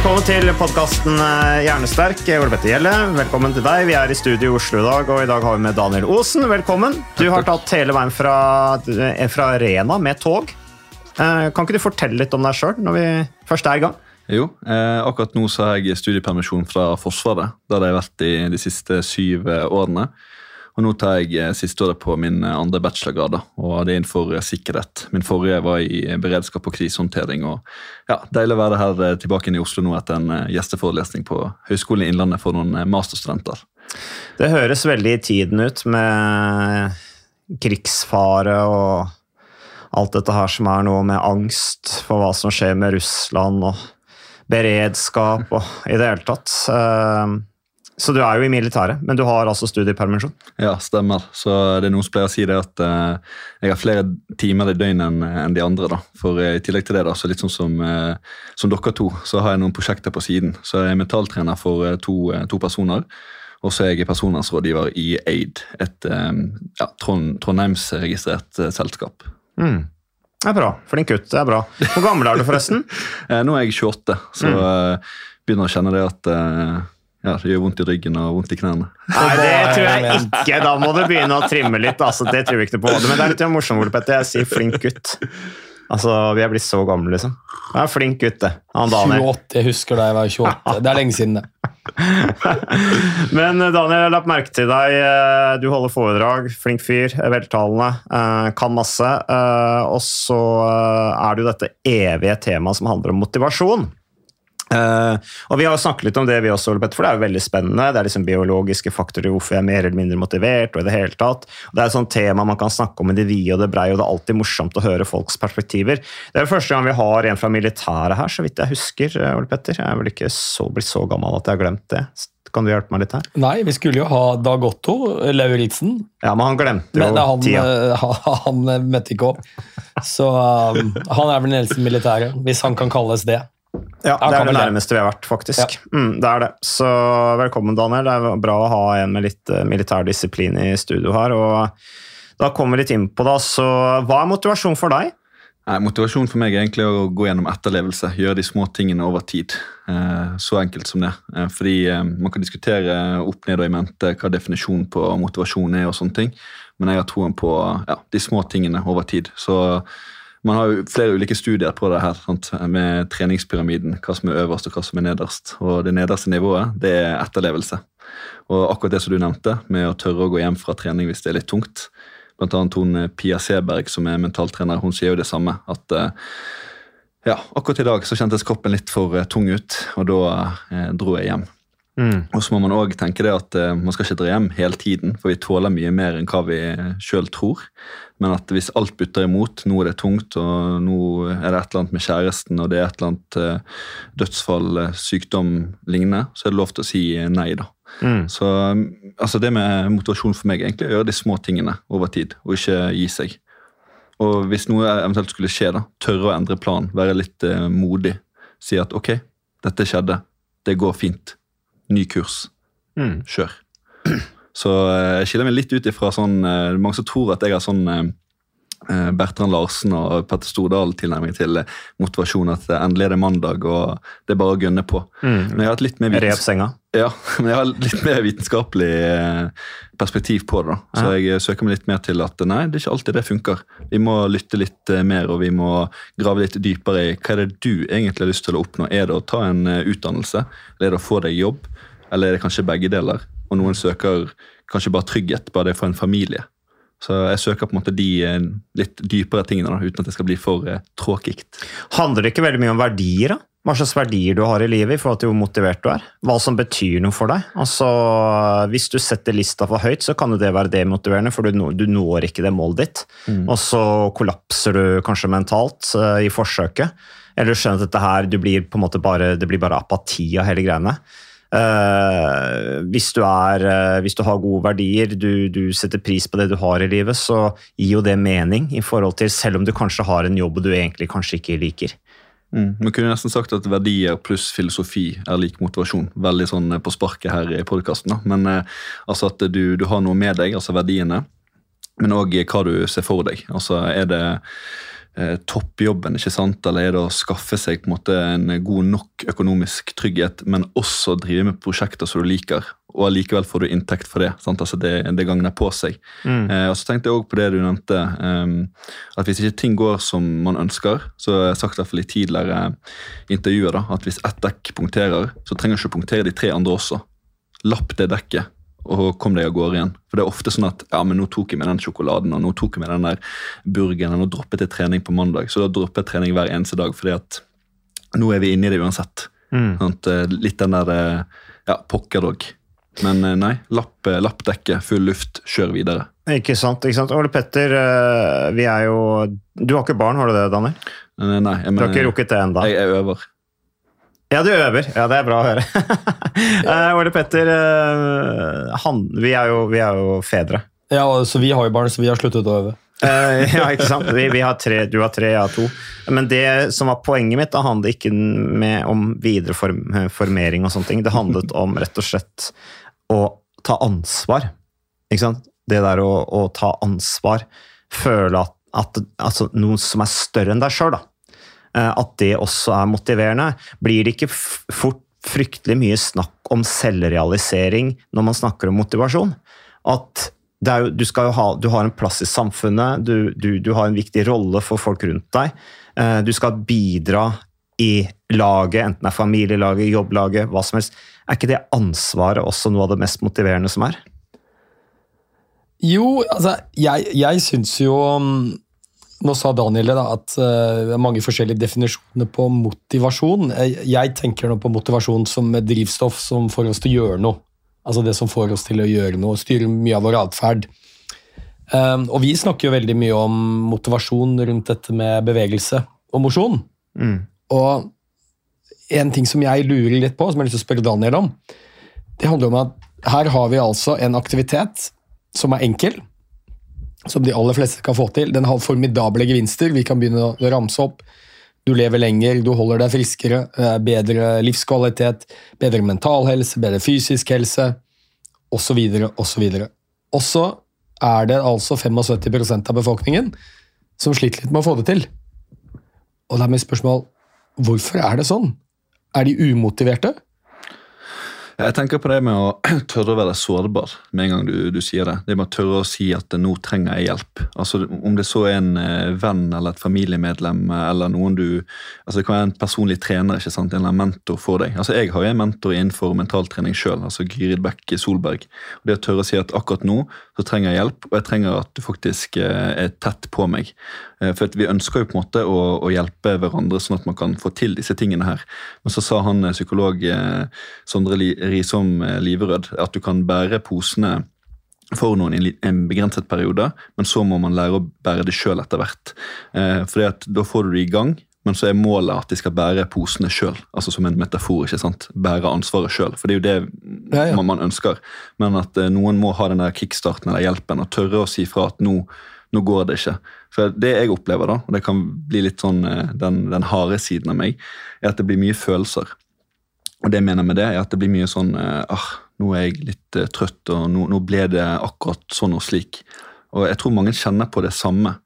Velkommen til podkasten Hjernesterk. Ole Gjelle, velkommen til deg. Vi er i studio i Oslo i dag, og i dag har vi med Daniel Osen. Velkommen. Du har tatt hele veien fra, eh, fra Rena med tog. Eh, Kan ikke du fortelle litt om deg sjøl når vi først er i gang? Jo, eh, akkurat nå så har jeg studiepermisjon fra Forsvaret. Der har jeg vært i de siste syv eh, årene. Og nå tar jeg eh, siste året på min eh, andre bachelorgrad, og det er innenfor eh, sikkerhet. Min forrige var i beredskap og krisehåndtering. og ja, Deilig å være her tilbake i Oslo nå etter en gjesteforelesning på Høgskolen i Innlandet for noen masterstudenter. Det høres veldig i tiden ut med krigsfare og alt dette her som er noe med angst for hva som skjer med Russland og beredskap og i det hele tatt. Så du er jo i militæret, men du har altså studiepermisjon? Ja, stemmer. Så det er noen som pleier å si det at uh, jeg har flere timer i døgnet enn de andre. da. For uh, i tillegg til det, da, så litt sånn som, uh, som dere to, så har jeg noen prosjekter på siden. Så jeg er mentaltrener for to, to personer. Og så er jeg personvernsrådgiver i AID, et eh, ja, Trond, Trondheimsregistrert selskap. Mm. Det er bra. Flink gutt. Det er bra. Hvor gammel er du, forresten? Nå er jeg 28, så eh, begynner å kjenne det at ja, det gjør vondt i ryggen og vondt i knærne. Nei, det tror jeg ikke. Da må du begynne å trimme litt. Altså, det tror jeg ikke på. Men det er litt morsomt, Ole Petter. Jeg sier flink gutt. Altså, Vi er blitt så gamle, liksom. Jeg er flink gutt, det. Han Daniel. 28, jeg husker da jeg var 28. Det er lenge siden, det. Men eh, Daniel, jeg har lagt merke til deg. eh, Du holder foredrag. Flink fyr. er Veltalende. eh, Kan masse. eh, Og så eh, er det jo dette evige temaet som handler om motivasjon. Eh, og Vi har snakket litt om det, vi også, for det er jo veldig spennende. Det er liksom biologiske faktorer hvorfor jeg er mer eller mindre motivert. og i Det hele tatt. Og det er et sånt tema man kan snakke om i det vide og det brei, og det er alltid morsomt å høre folks perspektiver. Det er jo første gang vi har en fra militæret her, så vidt jeg husker. eh, Ole Petter. Jeg er vel ikke så, blitt så gammel at jeg har glemt det. Kan du hjelpe meg litt her? Nei, vi skulle jo ha Dag Otto Lauritzen, Ja, men han glemte jo men han, tida. eh, han, han møtte ikke opp. Så um, han er vel den eldste militære, hvis han kan kalles det. Ja, Det er det nærmeste vi har vært, faktisk. Mm, det er det. Så velkommen, Daniel. Det er bra å ha en med litt eh, militær disiplin i studio her. og Da kommer vi litt inn på det. Så hva er motivasjon for deg? Nei, Motivasjon for meg er egentlig å gå gjennom etterlevelse. Gjøre de små tingene over tid. Eh, så enkelt som det. Eh, fordi Man kan diskutere opp ned og i mente hva definisjonen på motivasjon er, og sånne ting. men jeg har troen på ja, de små tingene over tid. Så Man har jo flere ulike studier på det her, sant? med treningspyramiden. Hva som er øverst og hva som er nederst. Og Det nederste nivået det er etterlevelse. Og akkurat det som du nevnte, med å tørre å gå hjem fra trening hvis det er litt tungt. Blant annet hun eh, Pia Seberg, som er mentaltrener, hun sier jo det samme. At eh, ja, akkurat i dag så kjentes kroppen litt for eh, tung ut, og da eh, dro jeg hjem. Mm. Og så må man også tenke det at eh, man skal ikke dra hjem hele tiden, for vi tåler mye mer enn hva vi sjøl tror. Men at hvis alt butter imot, nå er det tungt, og nå er det et eller annet med kjæresten, og det er et eller annet eh, dødsfall, eh, sykdom, lignende, så er det lov til å si eh, nei, da. Mm. Så um, altså det med motivasjon for meg egentlig er å gjøre de små tingene over tid, og ikke gi seg. Og hvis noe eventuelt skulle skje, da, tørre å endre plan, være litt eh, modig. Si at ok, dette skjedde, det går fint. Ny kurs. Mm. Kjør. Så eh, jeg skiller meg litt ut ifra sånn eh, Mange som tror at jeg har sånn eh, Bertrand Larsen og Petter Stordal-tilnærming til motivasjon. At endelig er det mandag, og det er bare å gønne på. Mm. Men jeg har litt mer Re. Ja, men jeg har litt mer vitenskapelig perspektiv på det. da. Så jeg søker meg litt mer til at nei, det er ikke alltid det funker. Vi må lytte litt mer, og vi må grave litt dypere i hva er det du egentlig har lyst til å oppnå. Er det å ta en utdannelse, eller er det å få deg jobb, eller er det kanskje begge deler? Og noen søker kanskje bare trygghet, bare det for en familie. Så jeg søker på en måte de eh, litt dypere tingene, da, uten at det skal bli for eh, tråkigt. Handler det ikke veldig mye om verdier, da? Hva slags verdier du har i livet i forhold til hvor motivert du er? Hva som betyr noe for deg? Altså, Hvis du setter lista for høyt, så kan det være demotiverende, for du, når- du når ikke det målet ditt. Og så kollapser du kanskje mentalt eh, i forsøket. Eller du skjønner at dette her, du blir bare, det blir bare apati av hele greiene. Eh, hvis, du er, uh, hvis du har gode verdier, du, du setter pris på det du har i livet, så gir jo det mening, i forhold til selv om du kanskje har en jobb du egentlig kanskje ikke liker. Mm. Man kunne nesten sagt at verdier pluss filosofi er lik motivasjon. Veldig sånn eh, på sparket her i podkasten. Men uh, altså at du, du har noe med deg, altså verdiene, men òg hva du ser for deg. Altså Er det toppjobben, ikke sant? eller er det å skaffe seg på en måte en god nok økonomisk trygghet, men også drive med prosjekter som du liker, og allikevel får du inntekt for det. sant? Altså Det, det gagner på seg. Eh, og så tenkte jeg også på det du nevnte, ehm, at hvis ikke ting går som man ønsker, så har jeg sagt i hvert fall i tidligere intervjuer da, at hvis ett dekk punkterer, så trenger du ikke punktere de tre andre også. Lapp det dekket, og kom deg av gårde igjen. For det er ofte sånn at ja, men nå tok jeg med den sjokoladen, og nå tok jeg med den der burgeren, og nå droppet jeg trening på mandag. Så da dropper jeg trening hver eneste dag, fordi at nå er vi inne i det uansett. Mm. Sånn, Litt den der eh, ja, pokker dog. Men eh, nei, lapp, eh, lapp dekket, full luft, kjør videre. Ikke sant? ikke sant? Ole Petter, eh, vi er jo Du har ikke barn, har du det, Daniel? nei, jeg, Du har ikke rukket det ennå? jeg, jeg øver. Ja, du øver. Ja, Det er bra å høre. uh, Ole Petter, uh, han, vi, er jo, vi er jo fedre. Ja, så vi har jo barn, så vi har sluttet å øve. uh, ja, ikke sant? Vi, vi har tre, du har tre, jeg har to. Men det som var poenget mitt, da handlet ikke med om videreformering og sånne ting. Det handlet om rett og slett å ta ansvar. Ikke sant? Det der å, å ta ansvar. Føle at, at altså, noen som er større enn deg sjøl, da. Eh, At det også er motiverende. Blir det ikke fort fryktelig mye snakk om selvrealisering når man snakker om motivasjon? At jo, du, ha, du har en plass i samfunnet, du, du, du har en viktig rolle for folk rundt deg. Eh, Du skal bidra i laget, enten det er familielaget, jobblaget, hva som helst. Er ikke det ansvaret også noe av det mest motiverende som er? Jo, altså, jeg, jeg syns jo um, Nå sa Daniel da, at uh, det er mange forskjellige definisjoner på motivasjon. Jeg, tenker nå på motivasjon som drivstoff som får oss til å gjøre noe. Altså det som får oss til å gjøre noe, styre mye av vår atferd. Um, og vi snakker jo veldig mye om motivasjon rundt dette med bevegelse og mosjon. Og en ting som jeg lurer litt på, som jeg har lyst til å spørre Daniel om, det handler om at her har vi altså en aktivitet som er enkel, som de aller fleste kan få til. Den har formidable gevinster. Vi kan begynne å ramse opp. Du lever lenger, du holder deg friskere, bedre livskvalitet, bedre mental helse, bedre fysisk helse, osv. Og så er det altså 75% av befolkningen som sliter litt med å få det til. Og da er mitt spørsmål hvorfor er det sånn? Er de umotiverte? Jeg tenker på det med å tørre å være sårbar med en gang du, du sier det. Det med å tørre å si at nå trenger jeg hjelp. Altså Om det så er en eh, venn eller et familiemedlem eh, eller noen du altså Det kan være en personlig trener, ikke sant? en eller annen mentor for deg. Altså Jeg har jo en mentor innenfor mentaltrening sjøl, altså Gyrid Bekke Solberg. Og Det å tørre å si at akkurat nå så trenger jeg hjelp, og jeg trenger at du faktisk eh, er tett på meg. Eh, For Vi ønsker jo på en måte å, å hjelpe hverandre sånn at man kan få til disse tingene her. Men så sa han eh, psykolog eh, Sondre Risom Liverød at du kan bære posene for noen i en begrenset periode, men så må man lære å bære det sjøl etter hvert. Fordi at Da får du det i gang, men så er målet at de skal bære posene sjøl. Altså som en metafor. ikke sant? Bære ansvaret sjøl. For det er jo det Ja, ja. Man, man ønsker. Men at eh, noen må ha den der kickstarten eller hjelpen og tørre å si fra at nå, nå går det ikke. For det jeg opplever, da, og det kan bli litt sånn eh, den, den harde siden av meg, er at det blir mye følelser. Og det jeg mener med det, er at det blir mye sånn ah, Nå er jeg litt eh, trøtt, og nå, nå ble det akkurat sånn og slik. Og jeg tror mange kjenner på det samme.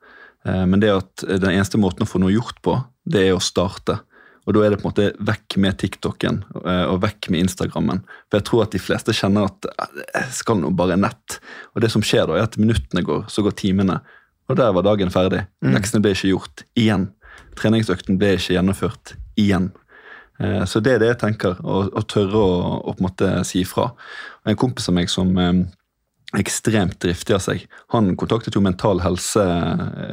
Men det at den eneste måten å få noe gjort på, det er å starte. Og da er det på en måte vekk med TikToken og vekk med Instagrammen. For jeg tror at de fleste kjenner at jeg skal nå bare nett. Og det som skjer da, er at minuttene går, så går timene. Og der var dagen ferdig. Leksene ble ikke gjort. Igjen. Treningsøkten ble ikke gjennomført. Igjen. Eh, Så det er det jeg tenker, å, å tørre å, å på en måte si ifra. En kompis av meg som eh, er ekstremt driftig av seg, han kontaktet jo Mental Helse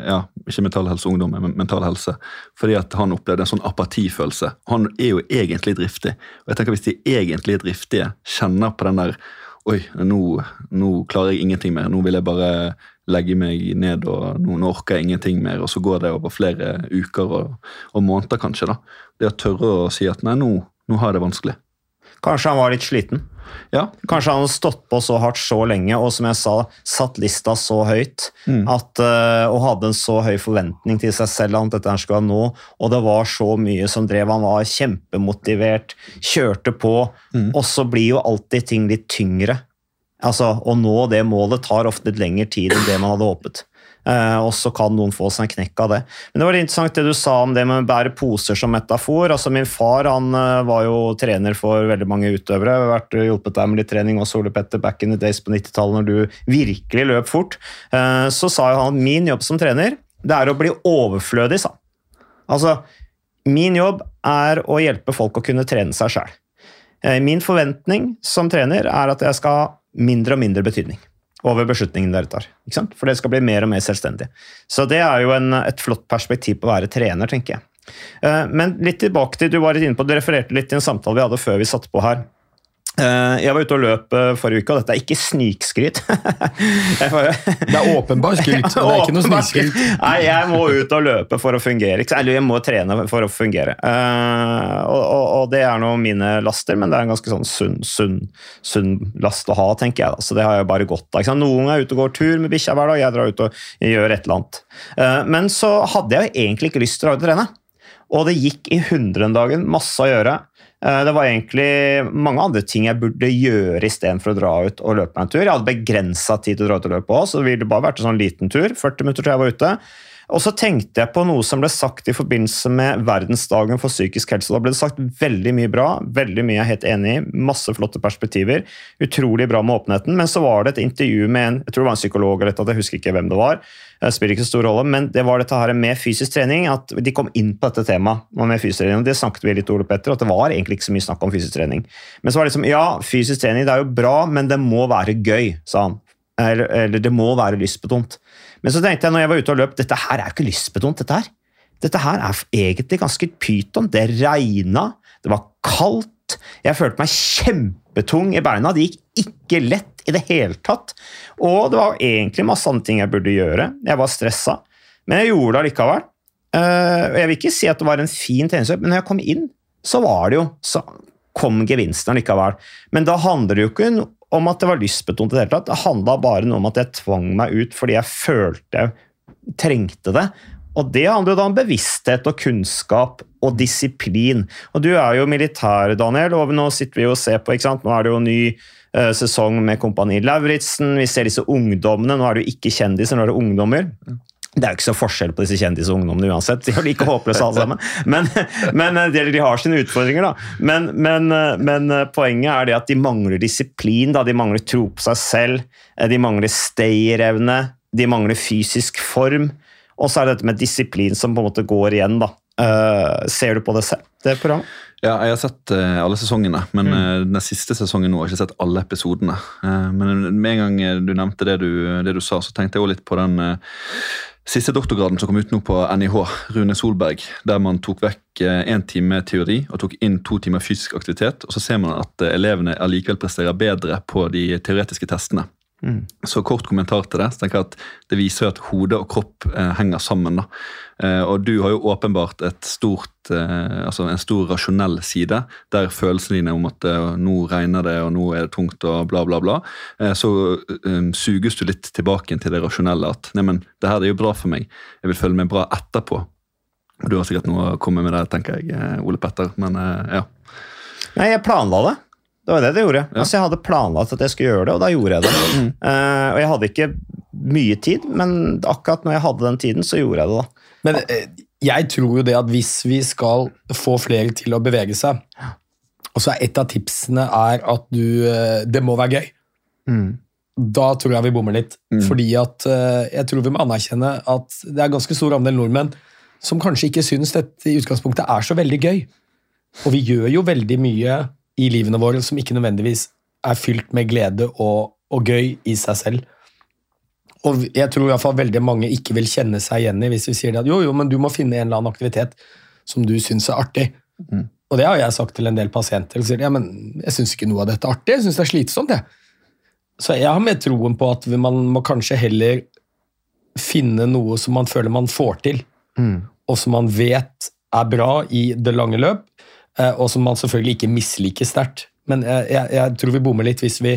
ja, ikke Mental Helse Ungdom, men Mental Helse, fordi at han opplevde en sånn apatifølelse. Han er jo egentlig driftig. Og jeg tenker Hvis de egentlig driftige kjenner på den der Oi, nå, nå klarer jeg ingenting mer. Nå vil jeg bare legge meg ned, og nå orker ingenting mer. Og så går det over flere uker og, og måneder, kanskje. da. Det å tørre å si at nei, nå, nå har jeg det vanskelig. Kanskje han var litt sliten. Ja, Kanskje han hadde stått på så hardt så lenge og som jeg sa, satt lista så høyt Mm. at, eh, og hadde en så høy forventning til seg selv at dette skulle han nå, og det var så mye som drev han var kjempemotivert, kjørte på, Mm. og så blir jo alltid ting litt tyngre. Altså, Å nå det målet tar ofte litt lengre tid enn det man hadde håpet. Eh, og så kan noen få seg en knekk av det. Men det var litt interessant det du sa om det med å bære poser som metafor. Altså Min far han eh, var jo trener for veldig mange utøvere. Jeg har vært hjulpet deg med litt trening også, Ole Petter, back in the days på 90-tallet, når du virkelig løp fort. Eh, så sa jo han at min jobb som trener, det er å bli overflødig, sa han. Altså, min jobb er å hjelpe folk å kunne trene seg sjøl. Min forventning som trener er at jeg skal mindre og mindre betydning over beslutningen dere tar. Ikke sant? For det skal bli mer og mer selvstendig. Så det er jo en, et flott perspektiv på å være trener, tenker jeg. Eh, Men litt tilbake til, du var litt inne på, du refererte litt til en samtale vi hadde før vi satte på her. Eh, Jeg var ute og løp eh, forrige uke, og dette er ikke snikskryt. Det er åpenbar skryt. Det er ikke noe snikskryt. Nei, jeg må ut og løpe for å fungere. Eller jeg må trene for å fungere. Eh, og, og, og det er nå mine laster, men det er en ganske sånn sunn, sunn, sunn last å ha, tenker jeg. Så det har jeg bare godt av. Noen er ute og går tur med bikkja hver dag, jeg drar ut og gjør et eller annet. Men så hadde jeg egentlig ikke lyst til å trene. Og det gikk i hundredagen, masse å gjøre. Eh, Det var egentlig mange andre ting jeg burde gjøre istedenfor å dra ut og løpe meg en tur. Jeg hadde begrensa tid til å dra ut og løpe òg, så det ville bare vært en sånn liten tur. 40 minutter til jeg var ute. Og så tenkte jeg på noe som ble sagt i forbindelse med verdensdagen for psykisk helse. Da ble det sagt veldig mye bra, veldig mye jeg er helt enig i. Masse flotte perspektiver. Utrolig bra med åpenheten. Men så var det et intervju med en jeg tror det var en psykolog, eller et, jeg husker ikke hvem det var. Det spiller ikke så stor rolle, men det var dette her med fysisk trening. At de kom inn på dette temaet. med fysisk trening, og Det snakket vi litt Ole Petter, at det var egentlig ikke så mye snakk om fysisk trening. Men så var det liksom, ja, fysisk trening det er jo bra, men det må være gøy, sa han. Eller, eller det må være lystbetont. Men så tenkte jeg når jeg var ute og løp, dette her er jo ikke lystbetont. Dette her Dette her er egentlig ganske pyton. Det regna, det var kaldt. Jeg følte meg kjempetung i beina. Det gikk ikke lett i det hele tatt. Og det var egentlig masse andre ting jeg burde gjøre. Jeg var stressa. Men jeg gjorde det allikevel. Eh, jeg vil ikke si at det var en fin treningsøkt, men når jeg kom inn, så var det jo så kom gevinsten allikevel. Men da handler det jo ikke om at det var lystbetont det hele tatt. Det handla bare noe om at jeg tvang meg ut fordi jeg følte jeg trengte det. Og det handler jo da om bevissthet og kunnskap og disiplin. Og du er jo militær, Daniel, og nå sitter vi og ser på, ikke sant? Nå er det jo ny eh, sesong med Kompani Lauritzen, vi ser disse ungdommene, nå er det jo ikke kjendiser, nå er det ungdommer. Det er jo ikke så forskjell på disse kjendise ungdommene uansett. De er like håpløse alle sammen. Men, men eh, de, har sine utfordringer, da. Men, men, eh, men poenget er det at de mangler disiplin, da. de mangler tro på seg selv, de mangler stayerevne, de mangler fysisk form. Og så er det dette med disiplin som på en måte går igjen. da. Uh, ser du på det selv, det programmet? Ja, jeg har sett uh, alle sesongene, men Mm. uh, den siste sesongen nå har jeg ikke sett alle episodene. Men med en gang du nevnte det du, det du sa, så tenkte jeg også litt på den siste doktorgraden som kom ut nå på NIH, Rune Solberg, der man tok vekk én time teori og tok inn to timer fysisk aktivitet. og Så ser man at elevene allikevel presterer bedre på de teoretiske testene. Så kort kommentar til det. så tenker jeg at Det viser at hode og kropp eh, henger sammen. da. Eh, og du har jo åpenbart et stort, eh, altså en stor rasjonell side, der følelsene dine om at eh, nå regner det og nå er det tungt og bla, bla, bla, eh, så eh, suges du litt tilbake til det rasjonelle. At neimen, det her er jo bra for meg, jeg vil føle meg bra etterpå. Du har sikkert noe å komme med der, tenker jeg, Ole Petter. Men ja. Nei, jeg planla det. Det var det det gjorde. Altså, jeg hadde planlagt at jeg skulle gjøre det, og da gjorde jeg det. Eh, og jeg hadde ikke mye tid, men akkurat når jeg hadde den tiden, så gjorde jeg det. da. Men eh, Jeg tror jo det at hvis vi skal få flere til å bevege seg, og så er et av tipsene er at du eh, Det må være gøy. Da tror jeg vi bommer litt. Fordi at jeg tror vi må anerkjenne at det er ganske stor andel nordmenn som kanskje ikke syns dette i utgangspunktet er så veldig gøy. Og vi gjør jo veldig mye i livene våre som ikke nødvendigvis er fylt med glede og, og gøy i seg selv. Og jeg tror i hvert fall veldig mange ikke vil kjenne seg igjen i hvis vi sier det at jo, jo, men du må finne en eller annen aktivitet som du syns er artig. Og det har jeg sagt til en del pasienter. Og sier ja, men jeg syns ikke noe av dette er artig, jeg syns det er slitsomt. Jeg. Så jeg har mer troen på at man må kanskje heller finne noe som man føler man får til, og som man vet er bra i det lange løp, og som man selvfølgelig ikke misliker sterkt. Men jeg, jeg, jeg tror vi bommer litt hvis vi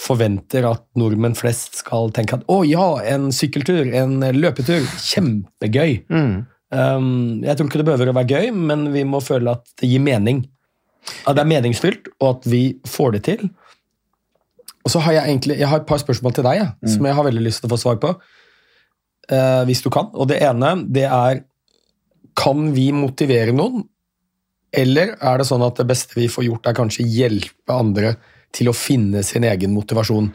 forventer at nordmenn flest skal tenke at å ja, en sykkeltur, en løpetur, kjempegøy. Um, jeg tror ikke det behøver å være gøy, men vi må føle at det gir mening. At det er meningsfylt, og at vi får det til. Og så har jeg egentlig jeg har et par spørsmål til deg, jeg, som jeg har veldig lyst til å få svar på. Uh, hvis du kan. Og det ene, det er Kan vi motivere noen? Eller er det sånn at det beste vi får gjort, er kanskje hjelpe andre til å finne sin egen motivasjon?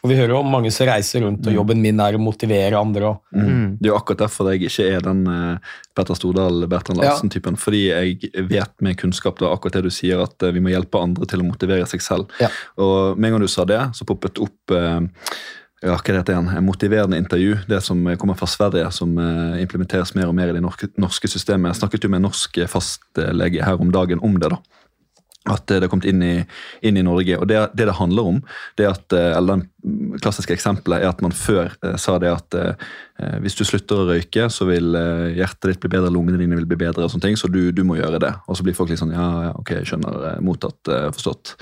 For Vi hører jo om mange som reiser rundt, og jobben min er å motivere andre. Mm. Det er jo akkurat derfor jeg ikke er den eh, Petter Stordal, Bertrand Larsen-typen. Fordi jeg vet med kunnskap da, akkurat det du sier, at eh, vi må hjelpe andre til å motivere seg selv. Ja. Og med en gang du sa det, så poppet opp eh, ja, hva det igjen? En motiverende intervju. Det som kommer fra Sverige, som eh, implementeres mer og mer i det norske, norske systemet. Jeg snakket jo med en norsk fastlege her om dagen om det. da at eh, det har kommet inn i, inn i Norge. og Det det, det handler om, det at, eh, eller den klassiske eksempelet er at man før eh, sa det at eh, hvis du slutter å røyke, så vil eh, hjertet ditt bli bedre, lungene dine vil bli bedre, og sånne ting, så du, du må gjøre det. Og så blir folk litt sånn ja, ja ok, jeg skjønner, eh, mottatt, eh, forstått.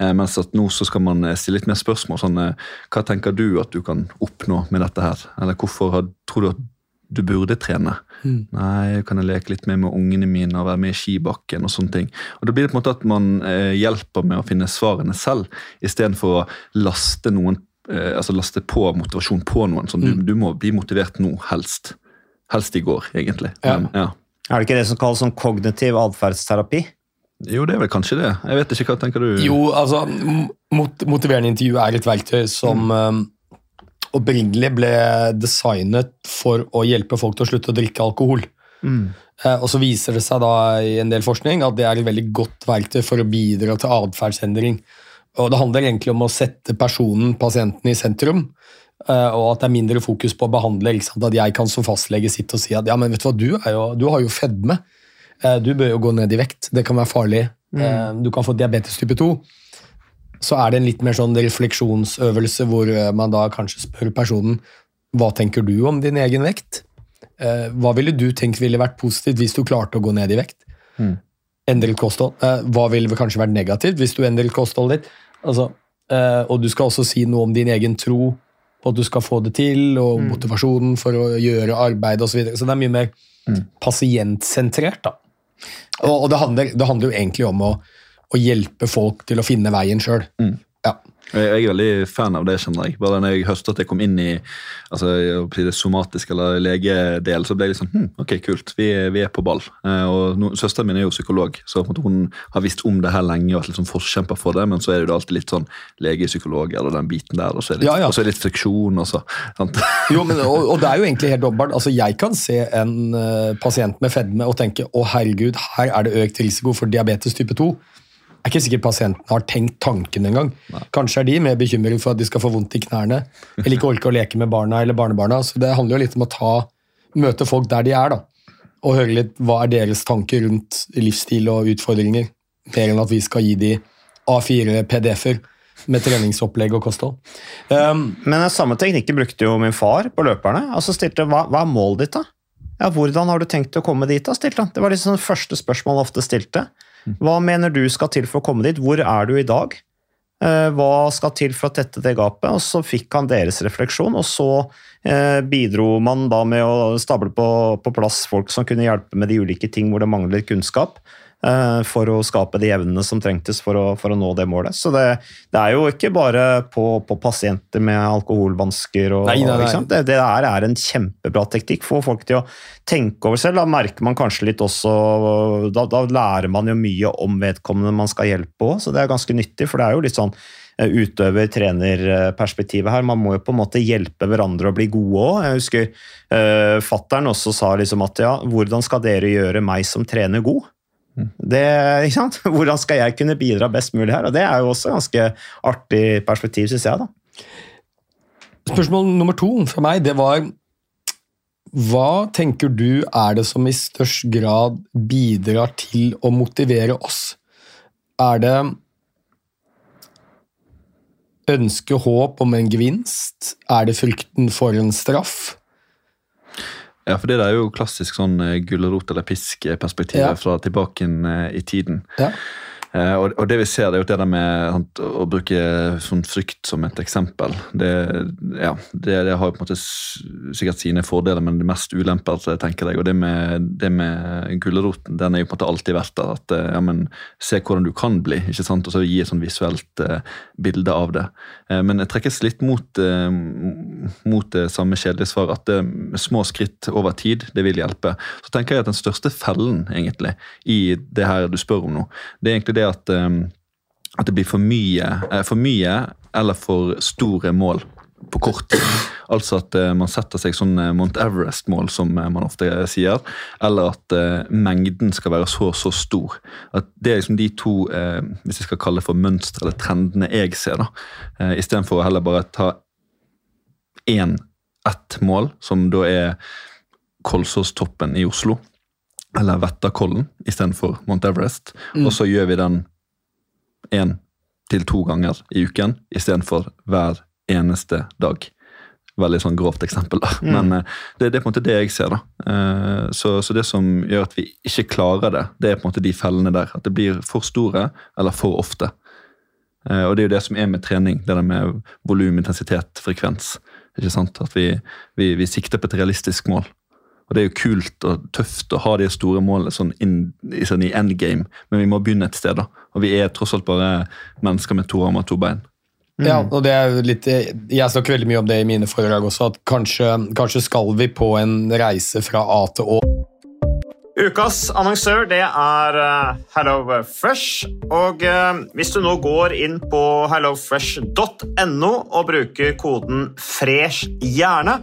Eh, mens at nå så skal man eh, stille litt mer spørsmål. sånn, eh, Hva tenker du at du kan oppnå med dette her? Eller hvorfor har, tror du at du burde trene? Nei, kan jeg leke litt mer med ungene mine og være med i skibakken og sånne ting. Og Da blir det på en måte at man eh, hjelper med å finne svarene selv, istedenfor å laste noen eh, altså laste på motivasjon på noen. Sånn, du, du må bli motivert nå, helst. Helst i går, egentlig. Ja. Men, ja. Er det ikke det som kalles sånn kognitiv atferdsterapi? Jo, det er vel kanskje det. Jeg vet ikke, hva tenker du? Jo, altså, mot, motiverende intervju er et verktøy som um, opprinnelig ble designet for å hjelpe folk til å slutte å drikke alkohol. Mm. og så viser det seg da i en del forskning at det er et veldig godt verktøy for å bidra til atferdsendring. Og det handler egentlig om å sette personen, pasienten, i sentrum. eh, og at det er mindre fokus på å behandle. At jeg kan som fastlege sitte og si at ja, men vet du hva, du, er jo, du har jo fedme. Eh, du bør jo gå ned i vekt. Det kan være farlig. Mm. du kan få diabetes type 2 så er det en litt mer sånn refleksjonsøvelse hvor eh, man da kanskje spør personen hva tenker du om din egen vekt? Eh, hva ville du tenkt ville vært positivt hvis du klarte å gå ned i vekt? Endret kosthold. Eh, hva ville kanskje vært negativt hvis du endret kostholdet ditt? Altså, og du skal også si noe om din egen tro på at du skal få det til, og motivasjonen for å gjøre arbeid osv. Så, videre. så det er mye mer pasientsentrert. da. Og, og det, handler, det handler jo egentlig om å, å hjelpe folk til å finne veien sjøl. Ja. Jeg er veldig fan av det, kjenner jeg. Bare når jeg hørte at jeg kom inn i altså, det somatiske eller legedel, så ble jeg litt sånn hm, ok, kult, vi vi er på ball. Eh, og no, Søsteren min er jo psykolog, så hun har visst om det her lenge og vært sånn forkjemper for det, men så er det jo alltid litt sånn lege-psykolog eller den biten der, og så er det litt, Ja, ja. og litt friksjon. og så, sant? Jo, men, og, og det er jo egentlig helt åpenbart. Altså, jeg kan se en uh, pasient med fedme og tenke å herregud, her er det økt risiko for diabetes type 2. Er ikke sikkert pasienten har tenkt tanken engang. Kanskje er de mer bekymret for at de skal få vondt i knærne, eller ikke orke å leke med barna eller barnebarna. Så det handler jo litt om å ta, møte folk der de er, da. Og høre litt hva er deres tanker rundt livsstil og utfordringer. Mer enn at vi skal gi de A4 PDF-er med treningsopplegg og kosthold. Um, Men den samme teknikken brukte jo min far på løperne. Altså stilte, hva, hva er målet ditt, da? Ja, Hvordan har du tenkt å komme dit? da, stilte han. Det var liksom det første spørsmålet ofte stilte. Hva mener du skal til for å komme dit? Hvor er du i dag? Eh, Hva skal til for å tette det gapet? Og så fikk han deres refleksjon, og så eh, bidro man da med å stable på, på plass folk som kunne hjelpe med de ulike ting hvor det mangler kunnskap. Eh, for å skape de evnene som trengtes for å, for å nå det målet. Så det, det, er jo ikke bare på, på pasienter med alkoholvansker. Og, nei, nei, nei. Det, det er, er, en kjempebra teknikk. Få folk til å tenke over selv. Da merker man kanskje litt også Da, da lærer man jo mye om vedkommende man skal hjelpe òg, så det er ganske nyttig. For det er jo litt sånn eh, utøver-trener-perspektivet her. Man må jo på en måte hjelpe hverandre å bli gode òg. Jeg husker uh, fattern også sa liksom at ja, hvordan skal dere gjøre meg som trener god? Det, Hvordan skal jeg kunne bidra best mulig her? Og Det er jo også ganske artig perspektiv, syns jeg. da. Spørsmål nummer to fra meg det var Hva tenker du er det som i størst grad bidrar til å motivere oss? Er det ønske, håp om en gevinst? Er det frykten for en straff? Ja, for det er jo klassisk sånn eh, gulrot- eller pisk-perspektiv ja. fra tilbake eh, i tiden. Ja. Eh, og, og, det vi ser, det er jo det med sant, å bruke sånn frykt som et eksempel. Det, ja, det, det, har jo på en måte sikkert sine fordeler, men det mest ulemper, tenker jeg. Og det med, det med gulroten, den er jo på en måte alltid verdt der. At ja, men se hvordan du kan bli, ikke sant? og så gi et sånn visuelt uh, bilde av det. Uh, men jeg trekkes litt mot, uh, mot det samme kjedelige svaret, at små skritt over tid, det vil hjelpe. Så tenker jeg at den største fellen egentlig i det her du spør om nå, det er egentlig det det at, ehm, at det blir for mye, eh, for mye eller for store mål på kort tid. Altså at uh, man setter seg sånn uh, Mount Everest-mål, som man ofte sier. Eller at mengden skal være så så stor. At Det er liksom de to hvis jeg skal kalle det for mønstre eller trendene jeg ser. da. Istedenfor å heller bare ta én, ett mål, som da er Kolsåstoppen i Oslo eller Vettakollen istedenfor Mount Everest. Mm. Og så gjør vi den én til to ganger i uken istedenfor hver eneste dag. Veldig sånn grovt eksempel, da. Mm. Men uh, det, det, er på en måte det jeg ser. da. Uh, så, så, det som gjør at vi ikke klarer det, det er på en måte de fellene der. At det blir for store eller for ofte. Uh, og det er jo det som er med trening. Det der med volum, intensitet, frekvens. At vi, vi, vi sikter på et realistisk mål. Og Det er jo kult og tøft å ha de store målene sånn, in, sånn i endgame, men vi må begynne et sted. da. Og Vi er tross alt bare mennesker med to armer og to bein. Mm. Ja, og det er litt, Jeg snakker veldig mye om det i mine foredrag også, at kanskje, kanskje skal vi på en reise fra A til Å. Ukas annonsør det er uh, HelloFresh. Og uh, hvis du nå går inn på hellofresh.no og bruker koden 'fresh hjerne',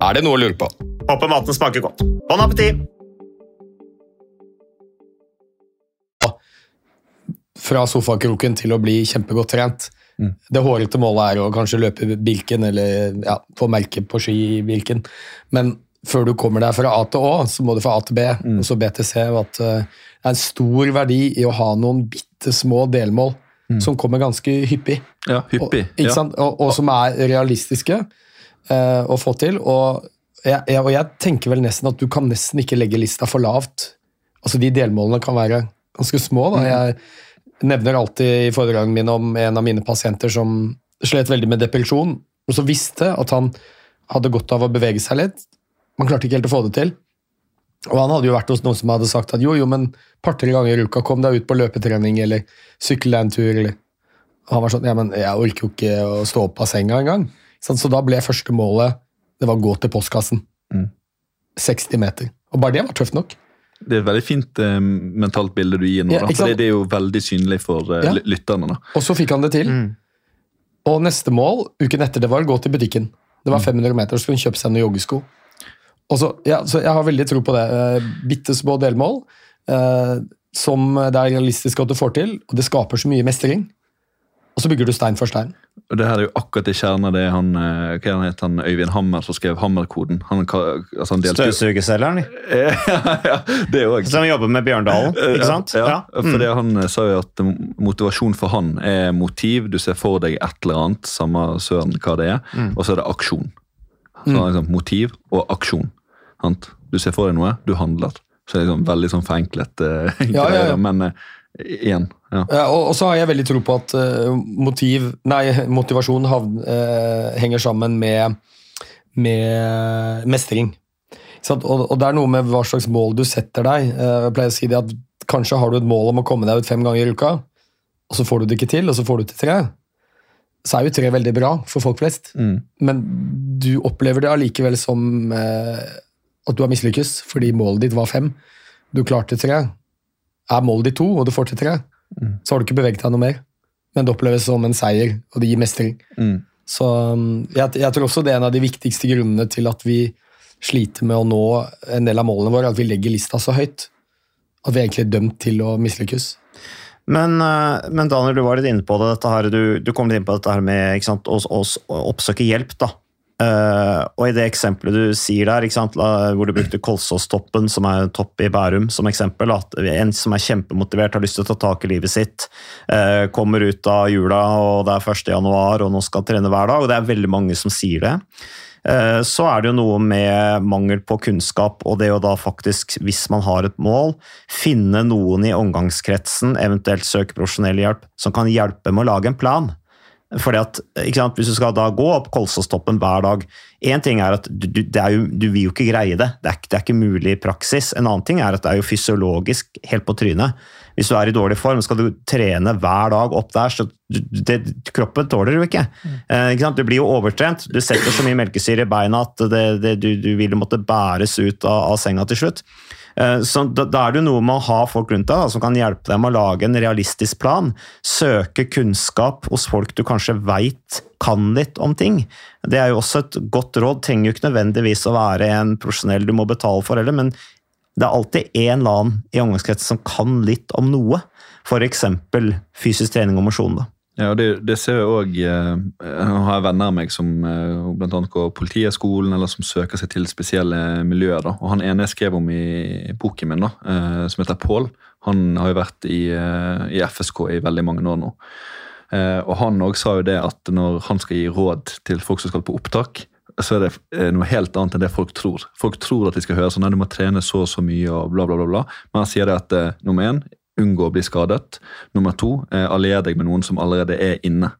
Er det noe å lure på? Håper maten smaker godt. Bon appétit! Fra sofakroken til å bli kjempegodt trent. Det hårete målet er å kanskje løpe bilken, eller ja, få merke på skibilken. Men før du kommer deg fra A til Å, så må du fra A til B, og så B til C. og At eh, det er en stor verdi i å ha noen bitte små delmål som kommer ganske hyppig. Ja, hyppig. Og, ikke ja. sant? Og, og som er realistiske eh, å få til. Og jeg, jeg, og jeg tenker vel nesten at du kan nesten ikke legge lista for lavt. Altså De delmålene kan være ganske små. da. Jeg nevner alltid i foredragene mine om en av mine pasienter som slet veldig med depresjon, og som visste at han hadde godt av å bevege seg litt. Man klarte ikke helt å få det til. Og han hadde jo vært hos noen som hadde sagt at jo, jo, men par-tre ganger i uka kom deg ut på løpetrening eller sykle deg en tur. eller... Og han var sånn, ja, men jeg orker jo ikke å stå opp av senga engang. Sant? Så da ble første målet det var å gå til postkassen. Mm. 60 meter. Og bare det var tøft nok. Det er et veldig fint eh, mentalt bilde du gir nå. Ja, fordi det er jo veldig synlig for eh, Ja. lytterne. da. Og så fikk han det til. Og neste mål uken etter det var å gå til butikken. Det var 500 meter, så skulle hun kjøpe seg noen joggesko. Og så, ja, så Jeg har veldig tro på det. Eh, Bitte små delmål eh, som det er realistisk at du får til, og det skaper så mye mestring. Og så bygger du stein for stein. Og det her er jo akkurat i kjernen av det han, eh, hva han het, han Øyvind Hammer som skrev Hammerkoden. Han, altså han delte Støvsugerselgeren, ja, det òg. som jobber med Bjørndalen, ikke sant? Ja, Ja. for det han eh, sa jo at motivasjon for han er motiv. Du ser for deg et eller annet, samme søren hva det er, Mm. og så er det aksjon. Så liksom, Motiv og aksjon. Sant? Du ser for deg noe, du handler. Så det er liksom veldig sånn forenklet uh, Ja, ja, ja. men eh, igjen. Ja. Ja, og, og så har jeg veldig tro på at eh, motiv, nei, motivasjon havn, eh, henger sammen med, med mestring. Sant? Og, og det er noe med hva slags mål du setter deg. Eh, jeg pleier å si det at Kanskje har du et mål om å komme deg ut fem ganger i uka, og så får du det ikke til, og så får du til tre. Så er jo tre veldig bra for folk flest, Mm. men du opplever det allikevel som eh, at du har mislykkes, fordi målet ditt var fem. Du klarte tre. Er mål de to, og du får til tre, så har du ikke beveget deg noe mer. Men det oppleves som en seier, og det gir mestring. Mm. Så um, jeg, jeg tror også det er en av de viktigste grunnene til at vi sliter med å nå en del av målene våre, at vi legger lista så høyt. At vi egentlig er dømt til å mislykkes. Men, eh, men Daniel, du var litt inne på det. Dette her, du, du kom litt inn på dette her med sant, å, å oppsøke hjelp. da. Eh, og i det eksempelet du sier der, hvor du brukte Kolsåstoppen, som er topp i Bærum, som eksempel. At en som er kjempemotivert, har lyst til å ta tak i livet sitt, uh, kommer ut av jula, og det er 1. januar, og nå skal trene hver dag. Og det er veldig mange som sier det. Uh, Så er det jo noe med mangel på kunnskap, og det å da faktisk, hvis man har et mål, finne noen i omgangskretsen, eventuelt søke profesjonell hjelp, som kan hjelpe med å lage en plan. Fordi at, sant, Hvis du skal da gå opp Kolsåstoppen hver dag Én ting er at du, er jo, du vil jo ikke greie det. Det er, det er ikke mulig i praksis. En annen ting er at det er jo fysiologisk helt på trynet. Hvis du er i dårlig form, skal du trene hver dag opp der, så det, kroppen tåler jo ikke. Eh, ikke? Du blir jo overtrent. Du setter så mye melkesyre i beina at det, det, du, du vil måtte bæres ut av, av senga til slutt. Eh, Så da, er det jo noe med å ha folk rundt deg som kan hjelpe deg med å lage en realistisk plan. Søke kunnskap hos folk du kanskje veit kan litt om ting. Det er jo også et godt råd. Trenger jo ikke nødvendigvis å være en profesjonell du må betale for heller, men det er alltid en eller annen i omgangskretsen som kan litt om noe. F.eks. fysisk trening og mosjon. da. Ja, det, det ser jeg òg har jeg venner av meg som bl.a. blant annet går Politihøgskolen, eller som søker seg til spesielle miljøer. da. Og Han ene jeg skrev om i boken min, da, eh, som heter Pål, han har jo vært i, eh, i FSK i veldig mange år nå. Eh, Og Han også sa jo det at når han skal gi råd til folk som skal på opptak, så er det eh, noe helt annet enn det folk tror. Folk tror at de skal høre sånn at du må trene så og så mye, og bla, bla, bla. bla. Men han sier det at eh, nummer én, unngå å bli skadet. Nummer to, eh, allier deg med noen som allerede er inne,